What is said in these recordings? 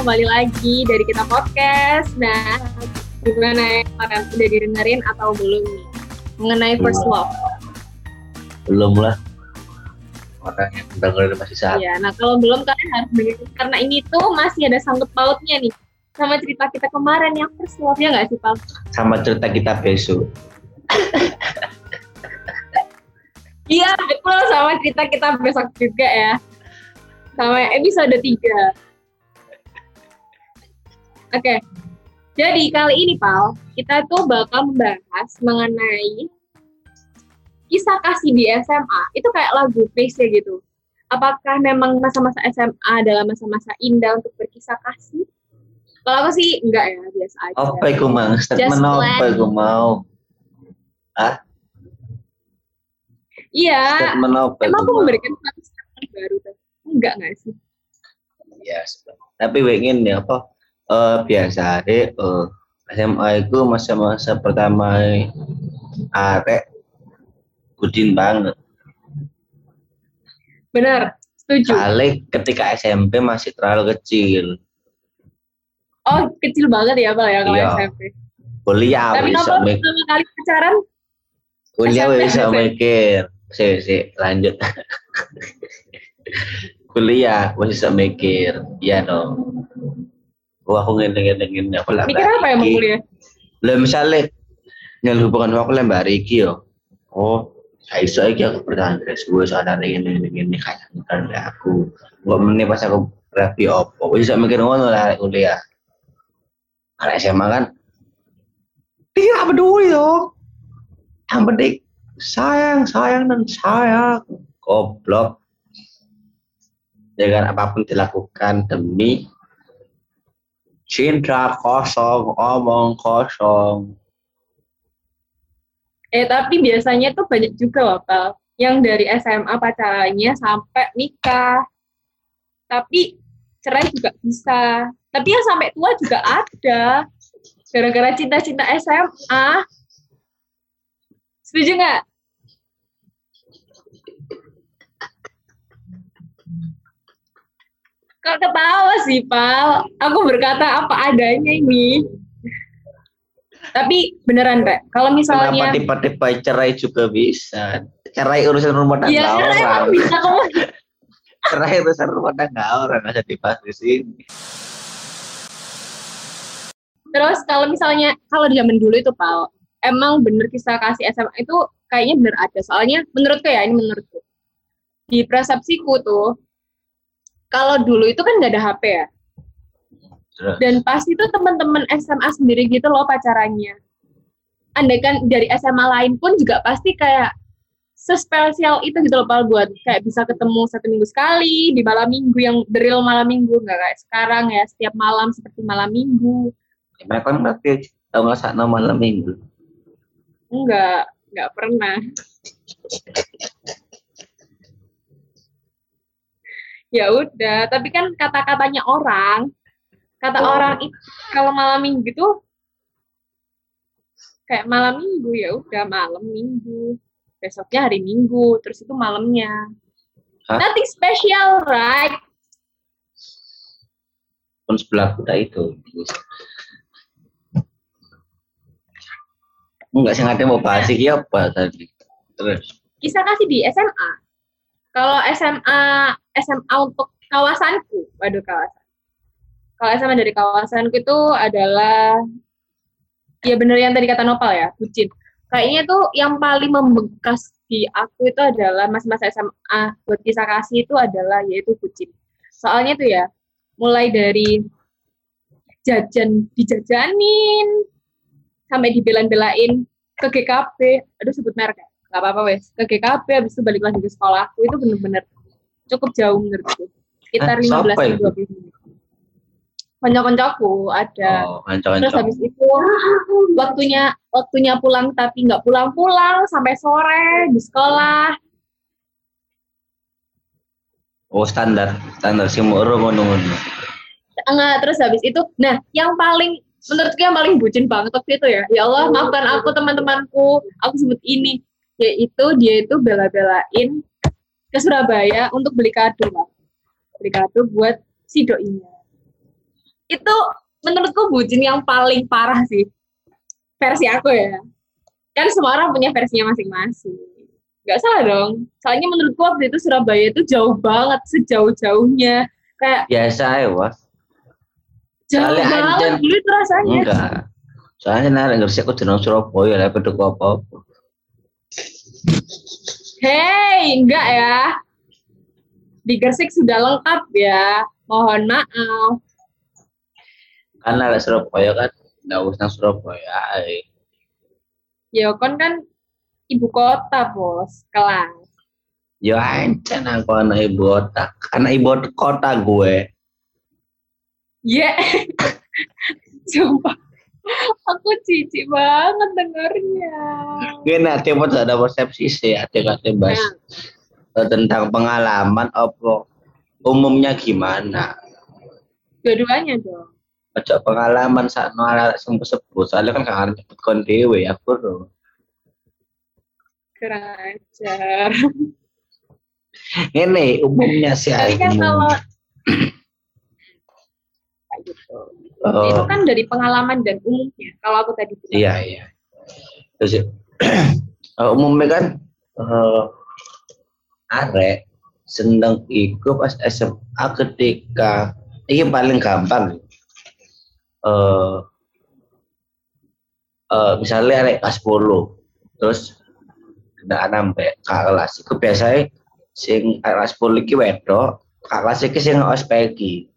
kembali lagi dari kita podcast. Nah, gimana ya kalian udah didengerin atau belum nih? Mengenai first love? belum lah. Orang yang dengerin masih saat Iya, nah kalau belum kalian harus dengerin. Karena ini tuh masih ada sangkut pautnya nih. Sama cerita kita kemarin yang first love ya nggak sih Pal? sama cerita kita besok. Iya betul. Sama cerita kita besok juga ya. Sama episode 3 Oke, jadi kali ini Pal kita tuh bakal membahas mengenai kisah kasih di SMA itu kayak lagu face gitu. Apakah memang masa-masa SMA adalah masa-masa indah untuk berkisah kasih? Kalau aku sih enggak ya, biasa aja. apa itu mang statement apa itu mau Iya, statement apa emang aku mau? memberikan satu statement baru tuh. Enggak nggak sih? ya sebenarnya. tapi ingin ya apa eh biasa deh eh SMA itu masa-masa pertama arek kudin banget Benar, setuju. kali ketika SMP masih terlalu kecil Oh, kecil banget ya Pal ya kalau Iya. SMP. kuliah Tapi bisa kalau mik pertama kali pacaran, kuliah SMP. bisa mikir si si lanjut kuliah bisa mikir iya dong wah aku ngene aku lah mikir apa ya mau kuliah? lah misalnya nyel hubungan aku lah mbak Riki yo. Oh saya iso iki aku bertahan terus gue sadar ini ini ini kayak bukan aku. Nggak menit pas aku rapi opo. Bisa mikir ngono lah kuliah. Kalau SMA kan tidak peduli dong yang penting sayang sayang dan sayang. Goblok. Dengan apa pun dilakukan demi cinta kosong omong kosong Eh tapi biasanya tuh banyak juga loh yang dari SMA pacarannya sampai nikah. Tapi cerai juga bisa. Tapi yang sampai tua juga ada. Gara-gara cinta-cinta SMA. Setuju nggak? Kok ketawa sih, Pal? Aku berkata apa adanya ini. Tapi beneran, Pak. Kalau misalnya... kenapa tiba-tiba cerai juga bisa cerai urusan rumah tangga Iya, karena orang emang bisa kamu cerai urusan rumah tangga orang jadi dibahas di sini Terus kalau misalnya kalau di zaman dulu itu Pal, emang bener kisah kasih SMA itu kayaknya bener ada. Soalnya menurutku ya, ini menurutku. Di persepsiku tuh, kalau dulu itu kan nggak ada HP ya. Terus. Dan pasti tuh teman-teman SMA sendiri gitu loh pacarannya. Andai kan dari SMA lain pun juga pasti kayak sespesial itu gitu loh Pal buat kayak bisa ketemu satu minggu sekali di malam minggu yang real malam minggu nggak kayak sekarang ya setiap malam seperti malam minggu mereka kan berarti tahu nggak saat malam minggu Enggak, enggak pernah. Ya udah, tapi kan kata-katanya orang, kata Oh. orang itu kalau malam minggu tuh kayak malam minggu ya udah malam minggu. Besoknya hari minggu, terus itu malamnya. Hah? Nothing special, right? pun sebelah kita itu enggak sengaja mau bahas iki apa tadi terus Kisah kasih di SMA. Kalau SMA SMA untuk kawasanku, waduh kawasan. Kalau SMA dari kawasanku itu adalah ya bener yang tadi kata Nopal ya, bucin. Kayaknya tuh yang paling membekas di aku itu adalah masa-masa SMA buat kisah kasih itu adalah yaitu bucin. Soalnya tuh ya, mulai dari jajan dijajanin sampai dibelain-belain ke GKP, aduh sebut merek ya, nggak apa-apa wes, ke GKP habis itu balik lagi ke sekolahku itu bener-bener cukup jauh menurutku, sekitar Eh, 15 siapa sampai itu? 20 menit. Konco-koncoku ada, oh terus habis itu waktunya waktunya pulang tapi nggak pulang-pulang sampai sore di sekolah, oh standar. Standar si moro ngono ngono enggak terus habis itu nah yang paling menurutku yang paling bucin banget waktu itu ya. Ya Allah maafkan aku teman-temanku. Aku sebut ini. Yaitu dia itu bela-belain ke Surabaya untuk beli kado lah beli kado buat si doinya. Itu menurutku bucin yang paling parah sih versi aku ya. Kan semua orang punya versinya masing-masing. Nggak salah dong. Soalnya menurutku waktu itu Surabaya itu jauh banget sejauh-jauhnya. Kayak biasa ya was jauh Soalnya banget dulu itu rasanya. Enggak. Soalnya nara ngerti aku jeneng Surabaya lah peduk apa hei enggak ya. Di Gresik sudah lengkap ya. Mohon maaf. Karena ada Surabaya kan? Nggak usah Surabaya ay. ya kon kan ibu kota bos. Kelas. Ya ancen aku anak ibu kota. Anak ibu kota gue. Ya coba aku cici banget dengarnya. Gini nanti mau ada persepsi sih hati-hati bahas Nah, eh, tentang pengalaman apa umumnya gimana? Dua-duanya dong. Ojo pengalaman saat no ala sembuh sebut soalnya kan kangen cepet kon dewe ya kurang ajar. Ini umumnya sih tapi kan kalau kayak gitu. Oh, itu kan dari pengalaman dan umumnya kalau aku tadi bilang. Iya iya. Terus eh, umumnya kan eh, arek seneng iku pas SMA ketika ini paling gampang. Eh eh, misalnya arek kelas 10 terus kena sampai kelas. Itu biasanya sing kelas 10 iki wedok kelas iki sing ospeki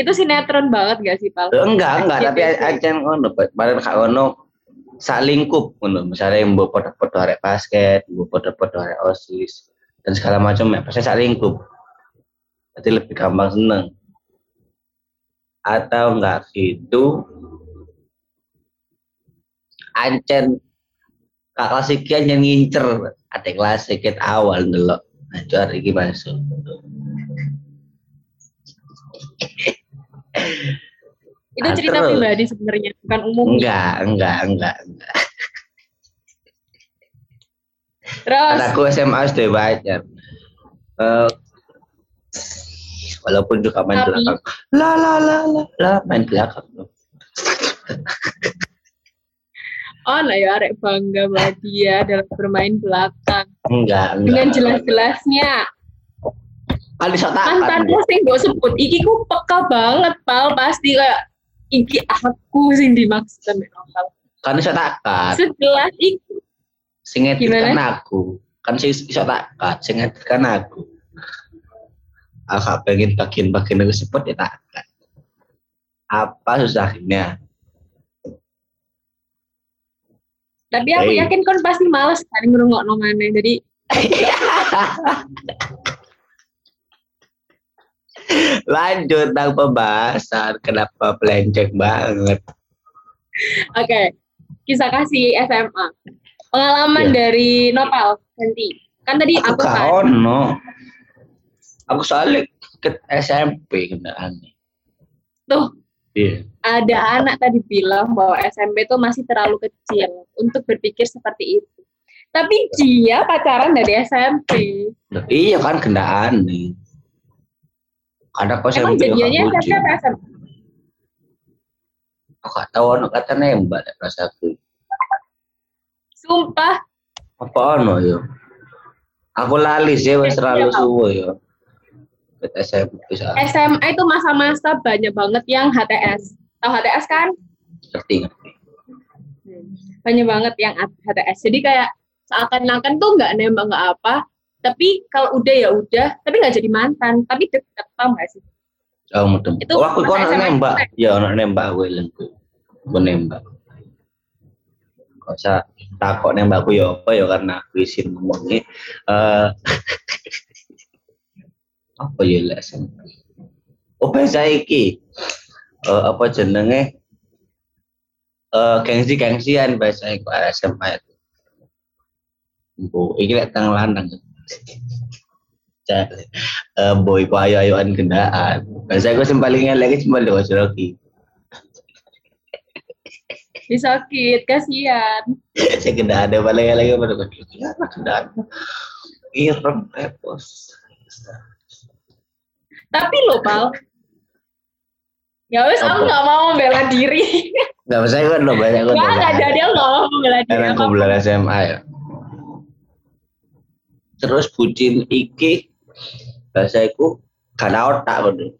itu sinetron banget gak sih pal enggak enggak tapi aja ngono bareng kak ngono sak lingkup ngono. Misalnya yang mbok foto-foto arek basket mbok foto-foto arek osis dan segala macam ya pasti sak lingkup. Jadi lebih gampang seneng. Atau enggak gitu ancen kak kelas iki aja ngincer. Adik kelas sedikit awal ndelok. Nah itu hari iki masuk itu Ah, cerita terus. pribadi sebenarnya bukan umum enggak enggak enggak enggak terus Kan aku SMA sudah banyak. Eh, walaupun juga main Tapi- belakang. La la la la la main belakang. oh nah ya arek bangga bahwa dia dalam bermain belakang Enggak, enggak. dengan jelas-jelasnya Kali sok tak mantanku sing gue sebut iki ku peka banget pal pasti kayak iki aku sing dimaksud sama novel Kan iso takat. sejelas itu Sing kan aku. Kan sing iso takat, sing kan aku. Aku pengen bagian-bagian yang sebut ya takat. Apa susahnya? tapi aku Hey. yakin kon pasti males kan ngerungokno mana jadi Lanjut tentang pembahasan. Kenapa melenceng banget? oke kisah kasih SMA pengalaman Iya. dari novel ganti kan tadi Aku aku kan ono. Aku soalnya ke SMP kendaraan. tuh Iya. ada anak tadi bilang bahwa SMP itu masih terlalu kecil untuk berpikir seperti itu. Tapi dia pacaran dari SMP. Iya kan kendaan nih. Kadang kok Emang SMP jadiannya gak SMP apa SMP? Aku gak tahu ono kata nembak deh pas aku. Sumpah, Apa ono yo? Aku lali sih wes Ya, terlalu suwe yo. SMP bisa SMA itu masa-masa banyak banget yang HTS. Tahu HTS kan? ngerti ngerti. Banyak banget yang HTS. Jadi kayak seakan-akan tuh nggak nembak nggak apa, tapi kalau udah ya udah, tapi nggak jadi mantan, tapi deket paham nggak sih? Oh, mudah. Itu Oh, aku kok SMA. nembak. Ya ono nembak aku lengku. Aku nembak. Kok usah takut nembakku ya apa ya karena aku isin ngomongnya eh apa ya lah. Oh bahasa iki. Eh, apa jenenge? Eh gengsi-gengsian bahasa iku SMA itu. Bu, iki lek tang lanang. Eh boy ku ayo-ayoan gendaan. Bahasa iku sing paling elek cuma lho Rocky. Disakit, kasihan. Saya gendaan ada paling elek pada. Ya, gendaan. Irem repos. Tapi lo, Pal. Ya wes, aku nggak mau membela diri. Gak usah kan lo banyak kan. Nggak, nggak jadi aku nggak mau membela diri. Karena aku belajar SMA ya. Terus bucin iki bahasa iku gak otak bener.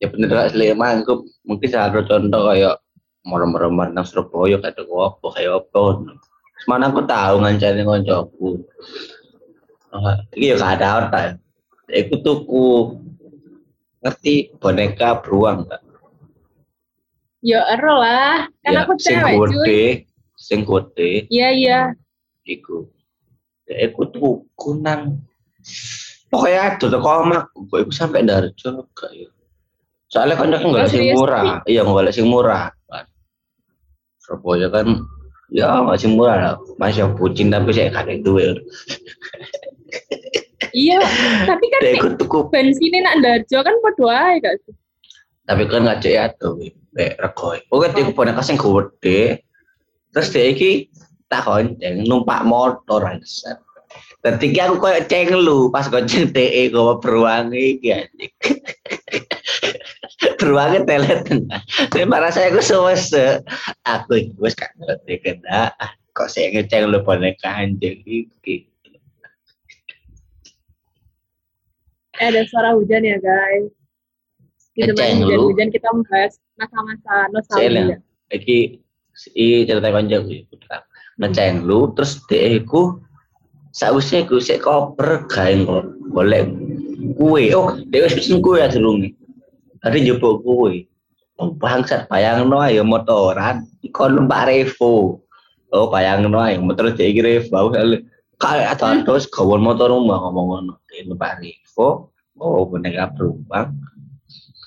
Ya bener lah Sleman aku mungkin salah satu contoh kayak merem-merem nang Surabaya kayak apa kayak apa. Semana aku tahu ngancani koncoku. Ah, Iki ya gak ada otak. Iku tuku ngerti boneka beruang gak? Ya ero lah, kan Ya, aku sing cewek cuy. gede, sing Iya iya. iku. Iku tuku nang pokoknya toko omakku, kok iku sampai Darjo gak ya. Soalnya kan Oh, nggak sing serius? murah, iya nggak sing murah. Kan. Surabaya kan ya sing murah lah. Masih bucin tapi saya kadek duit. Iya, tapi kan Dek nek iku tuku, bensinnya nak Darjo kan podo ae gak sih? tapi kan ngajak ya tuh, be regoi. Oke, dia boneka sing gede. Terus dia iki tak konceng numpak motor aja. Dadi aku koyo cenglu pas gonceng TE kok beruang iki anjing. Beruangnya telet tengah. Saya merasa aku sewese. Aku wis gak ngerti kena. Kok saya ngeceng lu boneka anjing iki. Eh, ada suara hujan ya guys. Di lu. hujan-hujan kita membahas masa-masa Saya nostalgia. Iki si cerita konjak iki. Ngeceng lu terus TE ku sausnya ku sik koper gawe golek kue. Oh, dia wis pesen kue ya durunge. Tadi njupuk kue. Oh, bangsat bayangno ayo motoran kon numpak Revo. Oh, bayangno ayo motor dhek iki Revo. Kayak atau terus gawon motor rumah ngomong ngono. Dhek numpak Revo. Oh, boneka beruang.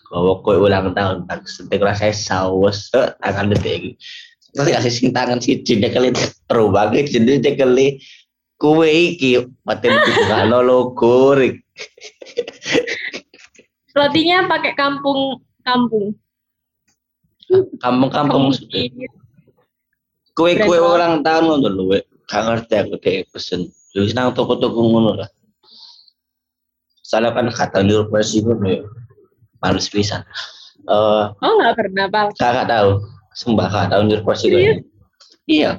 Gawa kue ulang tahun tak setik rasa saus eh, tangan detik. Terus kasih sing tangan beruang iki jadi nyekeli kue iki paten dibuka logo. Rotinya pakai kampung kampung. kampung-kampung kue-kue ulang tahun ngono lho wek? Gak ngerti aku dek pesen. Wis nang toko-toko ngono lah. Soalnya kan kata di versi ngono ya males pisan. Eh Oh nggak pernah pal. gak gak tahu sembah gak tahu di versi Serius? iya.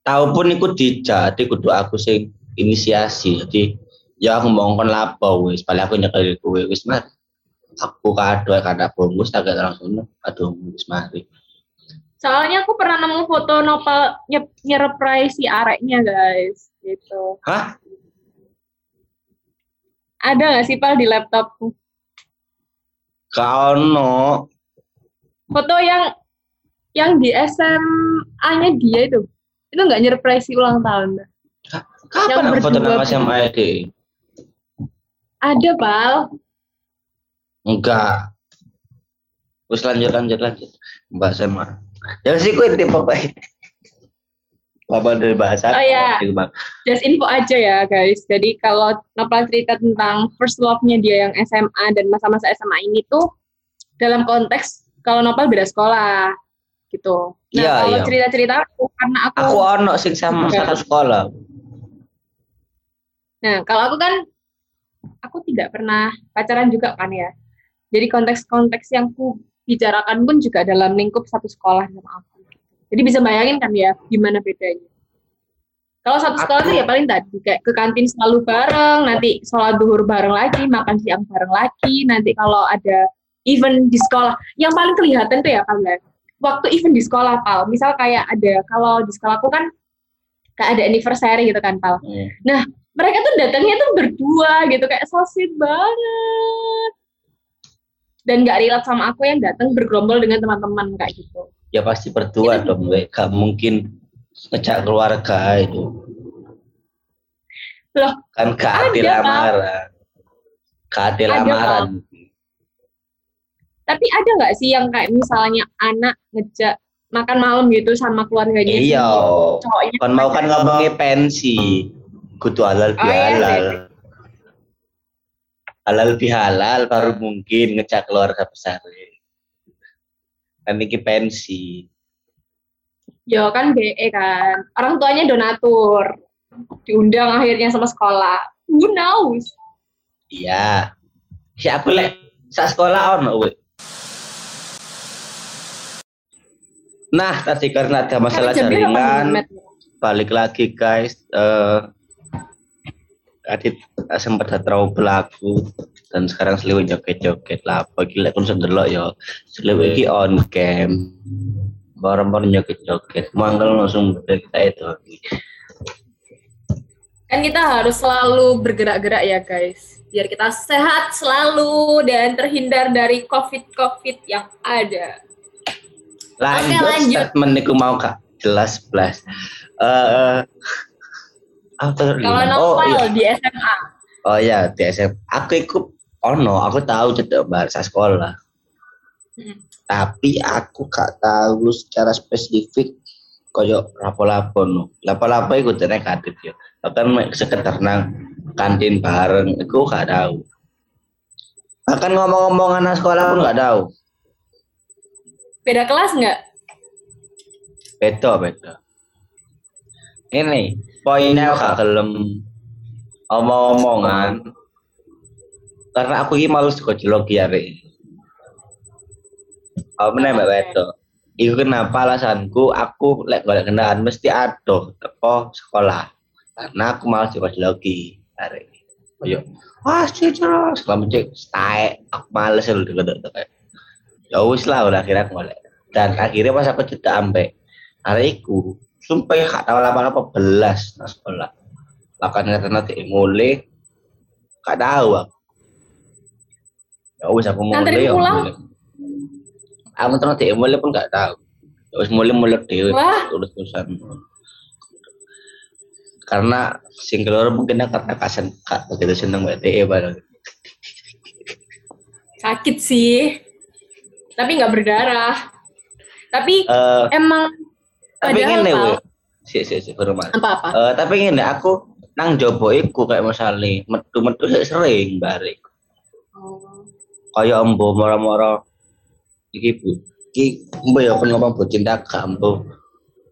Tahu pun ikut dijadi kudu aku sing inisiasi. Jadi ya aku ngomongkan lapo wis. Paling aku nyekel kue wis mari aku kado kada bungkus agak langsung aduh wis mari. Soalnya aku pernah nemu foto nopal nye- nyereprai si areknya guys. Gitu. hah? Ada nggak sih pal di laptopku? Kau no, Foto yang yang di SMA-nya dia itu. Itu nggak nyereprai si ulang tahun. kapan Yang foto nama SMA ini? Ada pal. Enggak. Terus lanjut lanjut lanjut. Mbak SMA. Ya sih gue tipe apa? Dari bahasa? Oh. Itu, Bang. Just info aja ya guys. Jadi kalau Nopal cerita tentang first love-nya dia yang SMA dan masa-masa SMA ini tuh dalam konteks kalau Nopal beda sekolah gitu. Nah Iya, kalau iya. cerita-cerita aku karena aku, Aku ono sing sama Enggak. satu sekolah. nah kalau aku kan aku tidak pernah pacaran juga kan ya. Jadi konteks-konteks yang ku bicarakan pun juga dalam lingkup satu sekolah sama aku. Jadi bisa bayangin kan ya gimana bedanya. Kalau satu sekolah tuh ya paling tadi kayak ke kantin selalu bareng, nanti sholat duhur bareng lagi, makan siang bareng lagi, nanti kalau ada event di sekolah, yang paling kelihatan tuh ya kan ya, waktu event di sekolah pal, misal kayak ada kalau di sekolahku kan kayak ada anniversary gitu kan pal, Hmm. mereka tuh datangnya tuh berdua gitu kayak so sweet banget dan nggak relate sama aku yang datang bergerombol dengan teman-teman kayak gitu Ya pasti berdua Itu dong, gue. Gak mungkin ngejak keluarga itu. Loh, Kan gak adil lamaran. Gak adil lamaran. Tapi ada nggak sih yang kayak misalnya anak ngejak makan malam gitu sama keluarganya Iya. cowoknya Kan mau kan ngomongnya pensi. Kudu halal Oh, iya, bihalal. iya. Halal bihalal baru mungkin ngecak keluarga besar. Kan ini pensi. ya kan BE kan orang tuanya donatur diundang akhirnya sama sekolah who knows Iya. Si aku lek sa sekolah ono Nah, tadi karena ada masalah jaringan, balik lagi guys. Eh Adit sempat ada trouble aku dan sekarang seliwet joget-joget lah. Bagi lek kon sendelok ya seliwet iki on cam. Bareng-bareng joget-joget. Mangkel langsung kita itu. Kan kita harus selalu bergerak-gerak ya guys. Biar kita sehat selalu dan terhindar dari COVID-COVID yang ada. Lanjut, Oke, lanjut. statement iku mau kak jelas belas. Eh apa tadi? Kalau oh novel iya, di SMA. oh iya di SM. Aku ikut oh no, aku tahu cedek bahasa sekolah. Hmm. Tapi aku gak tahu secara spesifik koyo lapo-lapo no. Lapo-lapo iku negatif ya. Bahkan sekedar nang kantin bareng iku gak tahu. Bahkan ngomong-ngomong anak sekolah pun gak tahu. Beda kelas nggak? Beda, beda. Ini poinnya gak gelem omong-omongan karena aku ini malu psikologi ya Rik. Apa meneh mbak Beto? Iku kenapa alasanku aku lek golek kendaraan mesti adoh teko sekolah. Karena aku malas psikologi. Arek. Ayo. Wah, cicro, selama cek staek, aku males lu deket deket. Ya wis lah udah akhirnya aku golek. Dan akhirnya pas aku cedak ambek hariku, sumpah ya gak tahu apa-apa belas nang sekolah. Lakan karena nanti mulai gak tahu aku. Ya wis aku mulai Nganterin ya. mulai. Aku terus nanti mulai pun gak tahu. Ya wis mulai mulai dewe tulis tulisan. Karena single mungkin karena kasen kak begitu seneng mbak DE bareng. Sakit sih. Tapi nggak berdarah. Tapi Eh, emang tapi Pal, we. Si si si hormat. apa-apa. Eh, tapi ngene aku nang jobo iku kayak misalnya metu-metu sik sering balik. Oh. Kayak embo moro-moro iki bu. Iki embo ya pun ngomong bu cinta gak embo.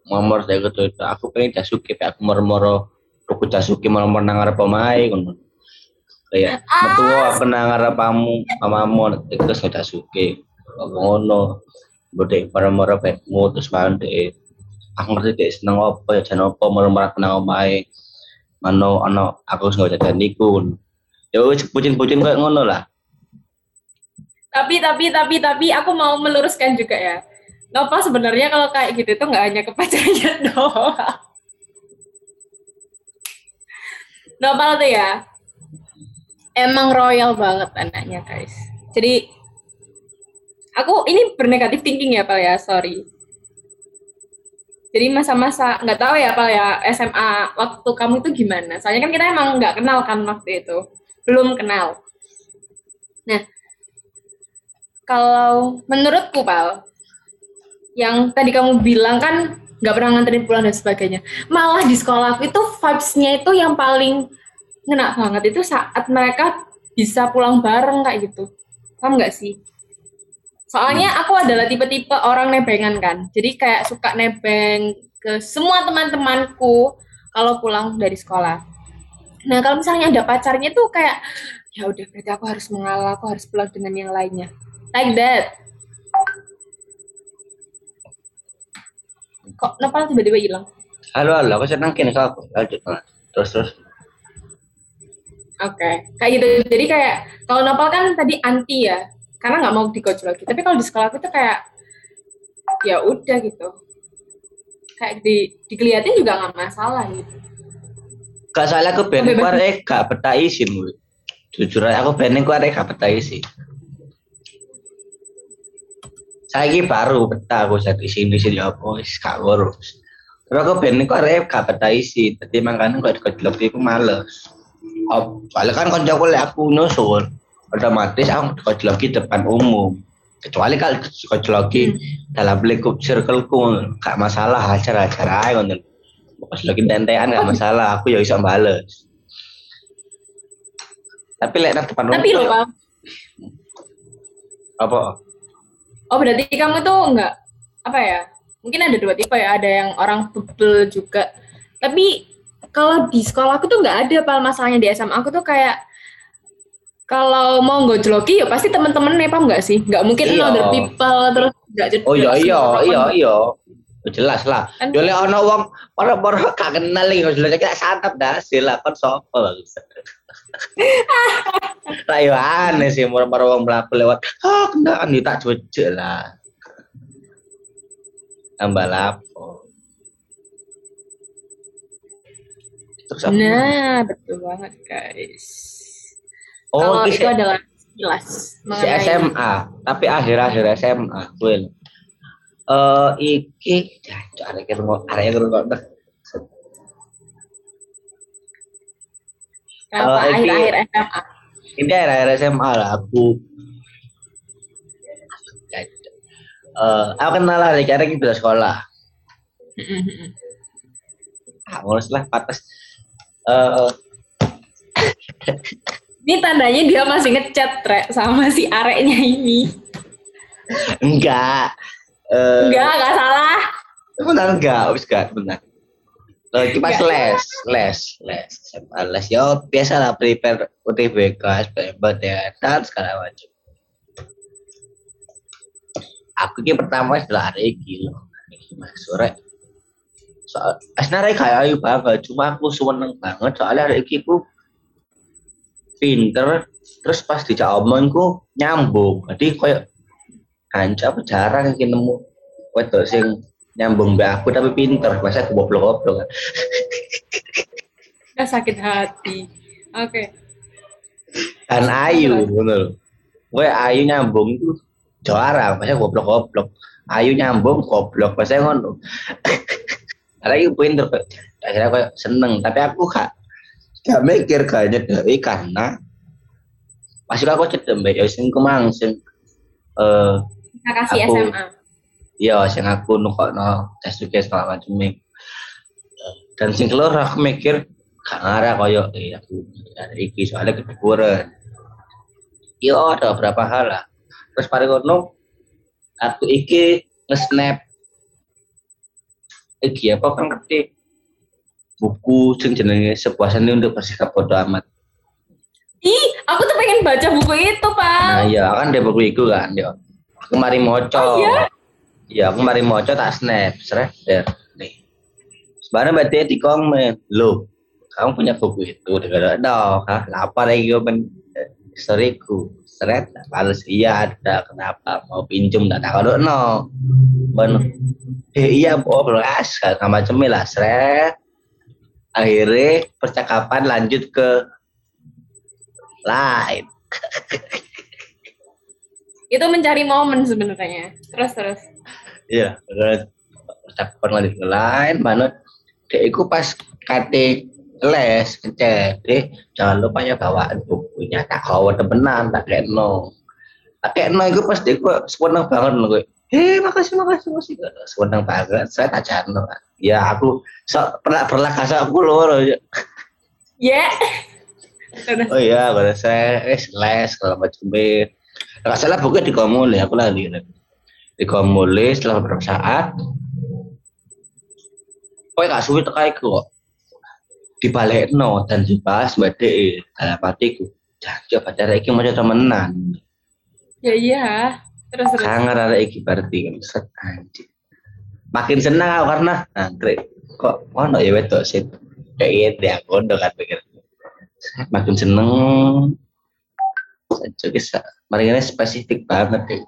Ngomor saya gitu itu. Aku pengen jasuki tapi aku moro-moro tuku jasuki moro-moro nang arep omahe ngono. Kayak metu aku nang arep pamu mamamu terus Ngono. Bodek moro-moro bekmu terus mangan dek. Aku ngerti dek seneng apa ya jan apa aku nang omahe. Ano ano aku wis nggak jajan niku. Ya pucin-pucin kayak ngono lah. Tapi tapi tapi tapi aku mau meluruskan juga ya. Nova sebenarnya kalau kayak gitu itu nggak hanya ke pacarnya doang. Nopal tuh ya, emang royal banget anaknya guys. Jadi aku ini bernegatif thinking ya Pal ya, sorry. Jadi masa-masa nggak tahu ya Pal ya SMA waktu kamu itu gimana? Soalnya kan kita emang nggak kenal kan waktu itu, belum kenal. Nah, kalau menurutku Pal, yang tadi kamu bilang kan nggak pernah nganterin pulang dan sebagainya. Malah di sekolahku itu vibes-nya itu yang paling ngena banget itu saat mereka bisa pulang bareng kayak gitu. Paham nggak sih? Soalnya aku adalah tipe-tipe orang nebengan kan. Jadi kayak suka nebeng ke semua teman-temanku kalau pulang dari sekolah. Nah kalau misalnya ada pacarnya tuh kayak ya udah berarti aku harus mengalah, aku harus pulang dengan yang lainnya. Like that. Kok Nepal tiba-tiba hilang? Halo halo, aku senang kini kau lanjut terus terus. Oke, kayak gitu. Jadi kayak kalau Nopal kan tadi anti ya, karena nggak mau digojol lagi. Tapi kalau di sekolah aku tuh kayak ya udah gitu. Kayak di dikeliatin juga nggak masalah gitu. Gak salah aku ben Bebas. ku arek gak betah isin. Wi. Jujur aja aku ben ku arek gak betah isin. Saiki baru betah aku saat di sini sih ya apa wis gak ngurus. Tapi aku ben ku arek gak betah isin. Dadi makane kok dikelok iku males. Oh, soalnya kan kancaku lek aku nyusul, otomatis aku dikelok di depan umum. Kecuali kalau dikelok dalam lingkup circleku gak masalah ajar-ajar aja ngono. Tentean gak masalah, aku ya bisa bales. Tapi lek nang depan Tapi umum, loh, Pal. apa? Oh berarti kamu tuh nggak apa ya? Mungkin ada dua tipe ya. Ada yang orang bebel juga. Tapi kalau di sekolah aku tuh nggak ada pal masalahnya di SMA aku tuh kayak kalau mau gojloki ya pasti teman-teman nih paham nggak sih? Nggak mungkin Iya. other people terus nggak jadi. Oh iya iya iya orang. iya. Jelas lah. Kan- Yo lek ono wong para-para gak kenal iki jelas kayak santap dah sila kon sapa bagus. Lah yo aneh sih para wong mlaku lewat. Oh, kenaan nih tak jujur lah. Tambah lapo. Terus apa? Nah, betul banget guys. Oh, Kalau itu adalah jelas si SMA, tapi akhir-akhir SMA, Will. Eh iki jancuk arek ngrungok, arek ngrungok. Kenapa Kalau akhir-akhir SMA? Ini akhir-akhir SMA lah aku. Eh, aku kenal lah, karena kita udah sekolah. Ah, mulus lah, patas. Eh, Ini tandanya dia masih ngechat Re, sama si areknya ini. enggak. Eh, Enggak, enggak salah. Benar enggak? Wis enggak, benar. Lagi pas Enggak. les, les, les, SMA les. Yo biasa lah prepare UTBK, SPMBTN, dan segala macam. Aku ki pertama setelah hari ini. Iki Mas sore. Soal, sebenarnya kayak ayu banget, cuma aku seneng banget soalnya hari ini pinter, terus pas dijak omongku nyambung. Jadi kayak anca apa jarang iki nemu wedok sing nyambung mbak aku tapi pinter. Masa aku goblok-goblok. Kan Udah sakit hati. Oke. kan ayu ngono lho. Gue ayu nyambung itu jarang masa goblok-goblok. Ayu nyambung goblok. Masa ngono. Karena itu pinter akhirnya aku seneng tapi aku gak gak mikir gak nyedeki karena pas aku cedem ya sing kemangsing eh Kita kasih Aku- SMA. iya sing aku nukokno tes juga segala macam dan sing keluar aku mikir gak ngarah koyo eh aku ada iki soalnya kedukuran. Iya ada beberapa hal lah. Terus pada ngono aku iki nge-snap. Iki apa kan ngerti buku sing jenenge sebuah seni untuk bersikap bodoh amat. Ih, aku tuh pengen baca buku itu, Pak. nah iya kan dia buku itu kan yo aku mari moco Oh, iya? iya aku mari moco tak snap seret der nih. Sebenarnya dia di komen lo kamu punya buku itu? Dengan ada kah lapar lagi open historiku seret balas iya ada. Kenapa? Mau pinjam tak tahu no ben eh iya bu. Belas macam lah seret akhirnya percakapan lanjut ke lain Itu mencari momen sebenarnya. Terus terus. Iya, terus percakapan lanjut ke lain, mana dek iku pas kate les ngecek, dek jangan lupa ya bawaan bukunya tak kawan temenan tak kayak no. Tak kayak no iku pas gue seneng banget loh gue. Eh makasih makasih makasih seneng banget saya tak jano. Ya aku sok pernah pernah kasih aku loh. Ya. Terus. Oh iya, pada saya eh les kalau macam. Nggak salah bukunya dikomuli, aku lagi dikomuli setelah beberapa saat. Kok gak suwi tekai kok. Dibalik no dan dibahas mbak DE dalam hatiku. Jangan pacar iki mau temenan. Ya iya. Terus terus. Kangen ada iki berarti kan anjir. Makin senang aku karena anggrek kok ono ya wedok sih. Kayak gitu aku udah kan pikir. Makin seneng Saja kisah, mereka ini spesifik banget deh.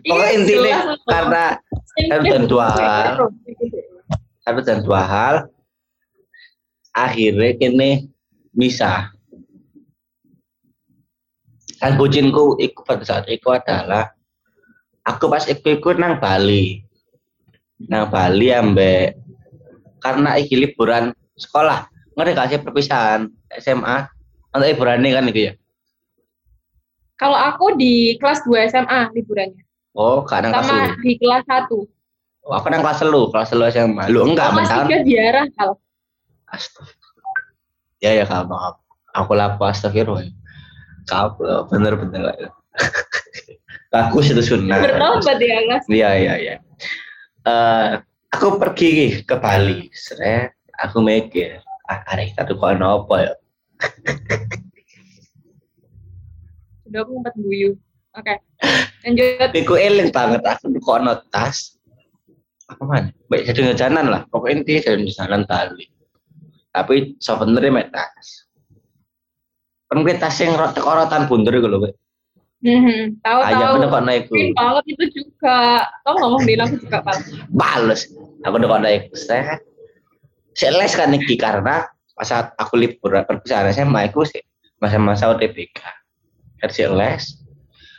Pokoknya Iya, intinya jelas loh. karena kan dan dua hal. satu dan dua hal akhirnya kini misah kan bucinku ikut pada saat itu adalah aku pas ikut ikut nang Bali nang Bali ambek karena iki liburan sekolah ngerti gak sih perpisahan SMA untuk liburan ini kan itu ya Kalau aku di kelas 2 SMA liburannya. oh gak nang kelas Sama lu di kelas 1. oh, aku nang kelas lu kelas lu SMA lu enggak Kelas mentah 3 diarah kal. Astagfirullah. Ya ya kalau maaf. Aku lapar astagfirullah. Kau bener-bener. Bagus itu sunnah. Bertobat ya kelas. Iya iya iya. Eh, aku pergi ke Bali. Seret, aku mikir, ah arek kita tuh kok apa ya? Udah aku ngumpet guyu. Oke. Lanjut. Iku eling banget aku kok ono tas. Apa man? Baik jadi ngejanan lah. Pokoknya intinya jadi misalkan tali. Tapi souvenirnya mek tas. Kan gue tas yang rot rotan bundur gitu loh. Tahu tahu. Ayah bener kok naik banget itu juga. Kamu ngomong bilang aku juga pal. Bales. Aku udah kok naik set. Saya les kan iki karena pas aku libur perpisahan SMA aku sih masa-masa UTBK. Kan saya les.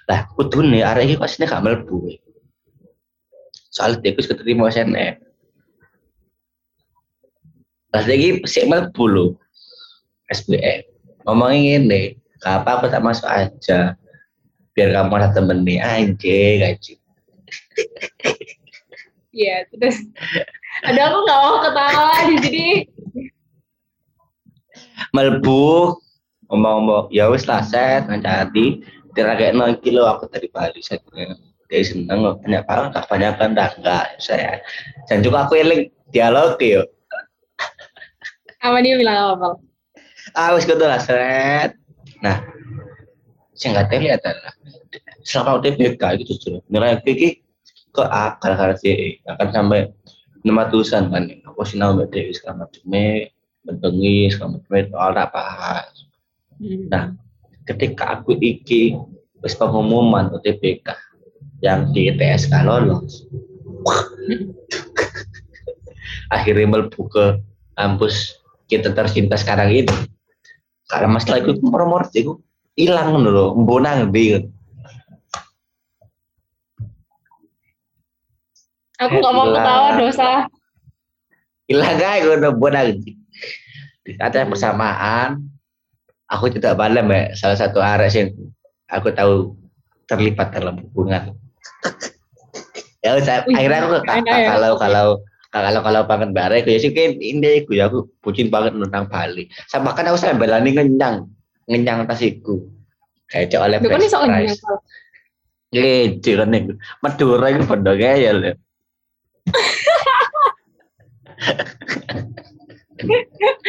Lah, kudu nih arek iki pas ini gak mlebu. Soalnya dia wis keterima SNM. Lah lagi sik mlebu lho. SBM. Ngomongin ini, apa aku tak masuk aja. Biar kamu ada temennya anjing, anjing. Iya, terus. Ada aku nggak mau ketawa di sini. Melbu ngomong-ngomong ya wis lah set ngancati kira kayak nol kilo aku dari Bali saya dia seneng loh banyak banget kebanyakan dah enggak saya dan juga aku eling dialog yo Apa dia bilang apa? Ah wis kudu lah set nah nggak terlihat adalah selama UTBK gitu justru nilai iki ke A gara-gara C akan sampai enam ratusan kan aku sinau mbak Dewi segala macamnya bentengi segala macamnya soal tak Hmm. Nah, ketika aku iki wis pengumuman UTBK yang di TSK lolos, akhirnya melebu ke kampus kita tercinta sekarang ini. Karena masalah itu nomor itu hilang dulu, mbonang bingung. Aku nggak mau ketawa dosa. Hilang aja gue udah bonang. Di saat yang bersamaan, aku tidak balik mbak salah satu arek yang aku tahu terlibat dalam hubungan. ya saya Wih, akhirnya aku ya. kalau kalau kalau kalau banget bare aku ya sih kan ini aku ya aku bucin banget tentang Bali. Sama kan aku sampai belani ngenyang ngenyang tasiku. Kayak cok oleh best iso price. ngenyang. Gitu kan nih. Madura itu pada gaya loh.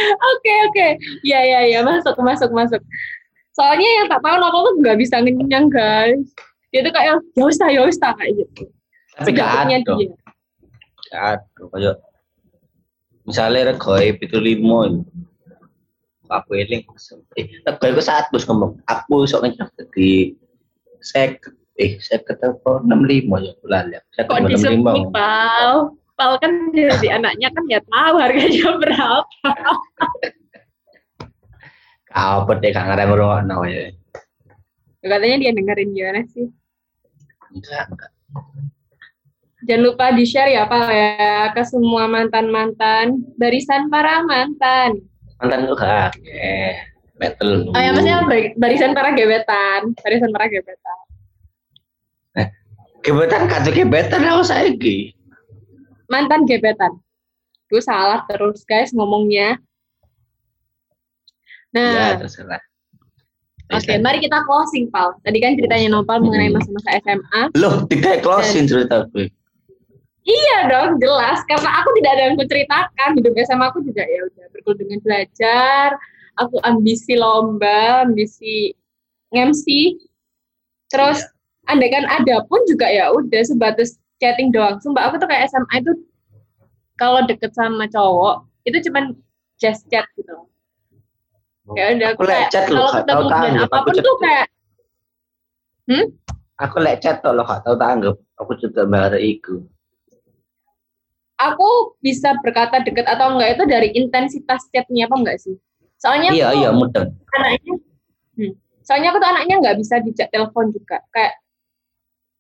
Oke oke. Ya ya ya masuk masuk masuk. Soalnya yang tak tahu apa tuh nggak bisa ngenyang guys. Dia tuh kayak ya wis ya wis ta," kayak gitu. Tapi gak ada. dia. Aduh, kayak misalnya regoi itu limo aku eling eh regoi ku satu ngomong aku sok ngejar di sek eh saya ketemu enam lima ya bulan ya saya ketemu enam lima pal? Pal kan jadi anaknya kan ya tahu harganya berapa. kau pede kang ada ngurung no ya Katanya dia dengerin gimana sih? enggak enggak Jangan lupa di-share ya Pak ya ke semua mantan-mantan, barisan para mantan. Mantan lu kak eh metal Oh ya maksudnya bar- barisan para gebetan, barisan para gebetan. kebetulan kata kebetulan aku saiki Mantan gebetan. Gue salah terus guys ngomongnya. ya Nah, terserah oke, mari kita closing, Pal. Tadi kan ceritanya Nopal mengenai masa-masa SMA. loh tiga closing cerita gue Iya dong, jelas. Karena aku tidak ada yang menceritakan. Hidup SMA aku juga ya udah berkulit dengan belajar. Aku ambisi lomba, ambisi MC. Terus, andai kan ada pun juga ya udah sebatas chatting doang. Sumpah aku tuh kayak SMA itu kalau deket sama cowok itu cuman just chat gitu. loh. Ya udah Aku kayak loh, kalau ketemu dan apa pun tuh kayak aku lecet tuh lo gak tahu tanggap aku juga bahasa iku aku bisa berkata deket atau enggak itu dari intensitas chatnya apa enggak sih? Soalnya iya aku iya mudeng. anaknya, hmm, soalnya aku tuh anaknya nggak bisa dijak telepon juga, kayak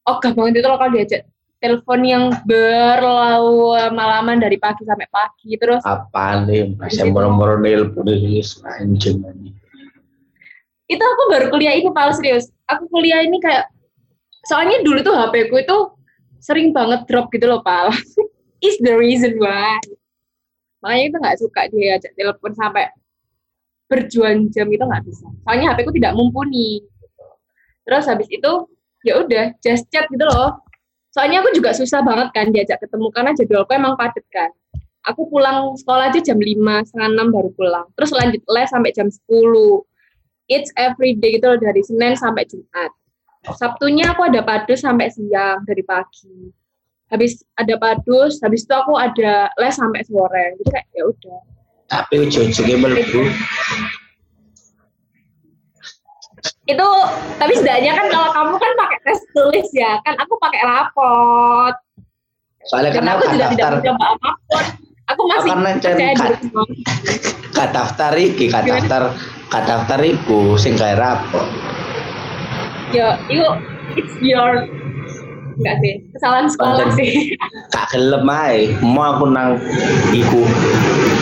ogah banget itu loh kalau diajak telepon yang berlama-laman dari pagi sampai pagi terus apa nih? Masih moro-moro nelpon anjing anjing. itu aku baru kuliah ini paling serius. Aku kuliah ini kayak soalnya dulu tuh HP ku itu sering banget drop gitu loh pal is the reason why makanya itu nggak suka dia ajak telepon sampai berjuang jam itu nggak bisa soalnya HP ku tidak mumpuni terus habis itu ya udah just chat gitu loh soalnya aku juga susah banget kan diajak ketemu karena jadwalku emang padat kan aku pulang sekolah aja jam 5, setengah 6 baru pulang. Terus lanjut les sampai jam 10. It's every day gitu loh, dari Senin sampai Jumat. Sabtunya aku ada padus sampai siang dari pagi. Habis ada padus, habis itu aku ada les sampai sore. Jadi kayak ya udah. Tapi ujung-ujungnya melebu. Itu tapi setidaknya kan kalau kamu kan pakai tes tulis ya, kan aku pakai rapot. Soalnya kan aku tidak tidak mencoba apa pun. Aku masih karena percaya diri kat- daftar iki, kat daftar kat daftar iku sing gawe rapor. Ya, itu it's your enggak sih, kesalahan sekolah sih. Kak gelem ae, mau aku nang iku.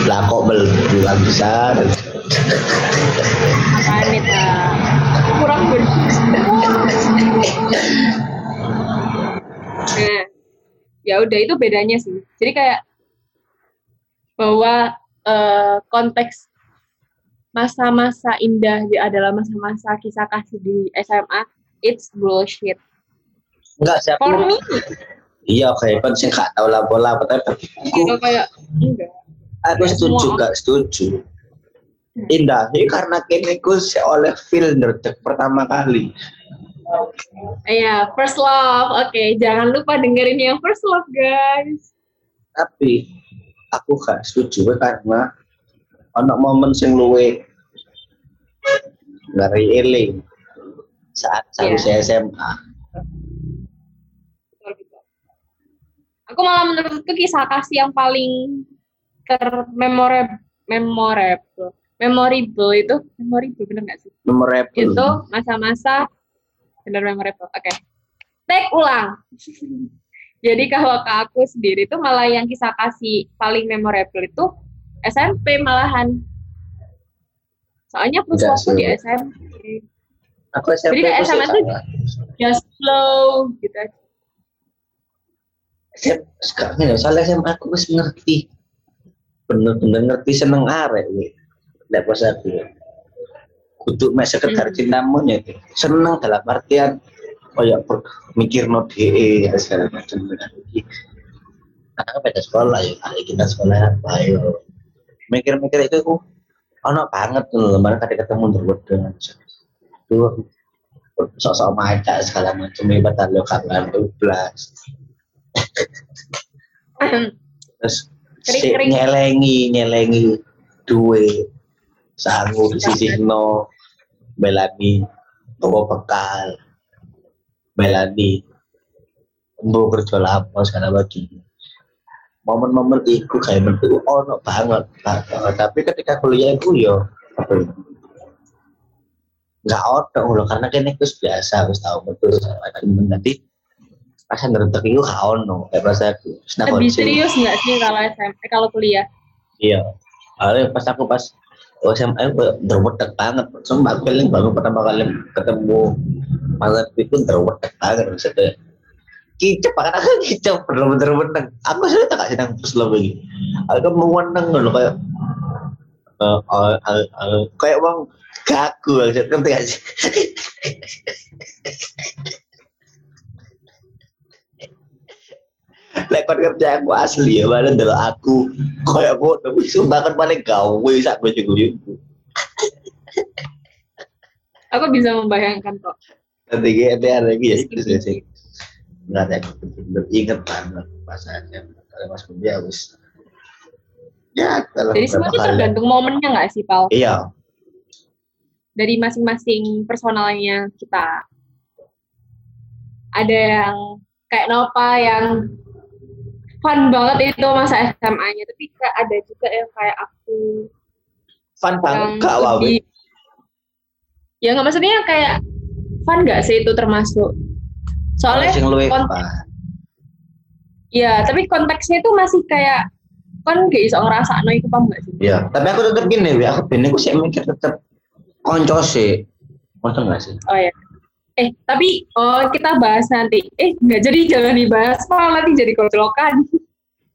Lah kok melebu kan bisa. Ta? Kurang ber... Nah, ya udah itu bedanya sih. Jadi kayak bahwa eh, konteks masa-masa indah di- adalah masa-masa kisah kasih di SMA, it's bullshit. Enggak sih aku. Iya kayak kan sing gak tau lapo lapo tapi aku kayak enggak. aku setuju gak setuju. Indahnya karena kini ku oleh feel nerdek pertama kali. Iya, first love. Oke, jangan lupa dengerin yang first love, guys. Tapi aku gak setuju karena ono momen sing luwe ngeri eling saat saya SMA. Aku malah menurutku kisah kasih yang paling termemorable, memorable, memorable itu, memorable bener nggak sih? Memorable. Itu masa-masa bener memorable. Oke, take ulang. Jadi kalau ke aku sendiri itu malah yang kisah kasih paling memorable itu SMP malahan. Soalnya Enggak perusahaan di. SMP. Aku SMP Jadi kayak SMA tuh sama. just flow gitu aja. Sem- sekarang ya soalnya SMA aku wis ngerti. Bener-bener ngerti seneng arek we nek pas aku kudu mek sekedar Hmm. cinta monyet seneng dalam artian kayak per- mikir no DE ya segala macam. Kan beda sekolah ya kali kita sekolah apa yo mikir-mikir itu aku ono banget tuh loh mana tadi ketemu terwedeng tuh sosok maca segala macam ibadah lo kapan 12 terus si nyelengi nyelengi duwe sangu di sisi no belani bawa bekal belani mau kerja lapo segala macam momen-momen itu kayak bentuk ono banget banget. tapi ketika kuliah itu yo apa ya, nggak ono loh karena kan itu biasa harus tahu betul nanti rasa ngerentek itu gak ono kayak pas aku Lebih serius nggak sih kalau SMP, kalau kuliah? Iya. Awalnya pas aku pas oh, SMA terwetek banget. Sumpah aku paling baru pertama kali ketemu malam itu terwetek banget maksudnya. Kicap kan aku kicap bener-bener menang. Aku sudah tak kasih nang terus begini. Aku mau menang loh kayak eh, eh, eh, eh, kayak bang kaku maksudnya ngerti gak sih? Lekon kerja aku asli ya, mana dulu aku kayak bodoh, sumpah kan paling gawe sak gue juga Aku bisa membayangkan kok. Nanti gue ada lagi ya itu sih sih. Nggak ada aku bener inget banget pas aja kalau mas kuliah harus. Ya Jadi semua itu tergantung momennya nggak sih, Pal? Iya, Dari masing-masing personalnya kita. Ada yang kayak Nova yang fun banget itu masa SMA-nya, tapi kayak ada juga yang kayak aku fun yang banget kak Wawi. ya nggak maksudnya kayak fun nggak sih itu termasuk soalnya apa? ya tapi konteksnya itu masih kayak kan gak iso ngerasa no itu paham nggak sih Iya, tapi aku tetap gini, aku bini aku sih mikir tetap konco sih. Konco nggak sih? oh ya eh tapi oh kita bahas nanti eh nggak jadi jangan dibahas malah nanti jadi koclokan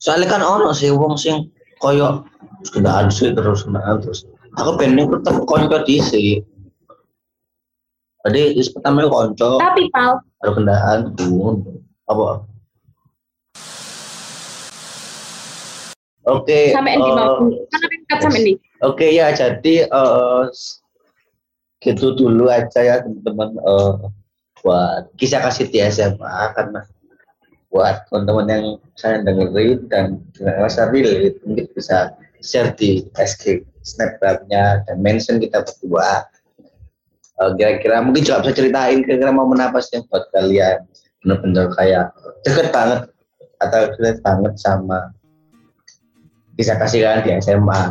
Soalnya kan ono sih wong sing koyo kendaan sih terus kendaan terus. Aku aku tetap konco di sih. Jadi is pertama konco, tapi pal baru kendaan tuh apa? Oke. Sampai di eh, mau. Karena tingkat sampai di. Oke ya, jadi eh gitu dulu aja ya teman-teman eh, buat kisah kasih di SMA karena buat teman-teman yang saya dengerin dan merasa relate mungkin bisa share di SG snapgramnya dan mention kita berdua. Eh, kira-kira mungkin juga bisa ceritain kira-kira momen apa sih yang buat kalian bener-bener kayak deket banget atau deket banget sama kisah kasih kalian di SMA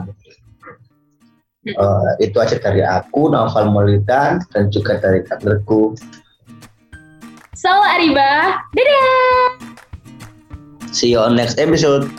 Eh, itu aja dari aku Naufal Maulidan dan juga dari kaderku So, Ariba. Dadah! see you on next episode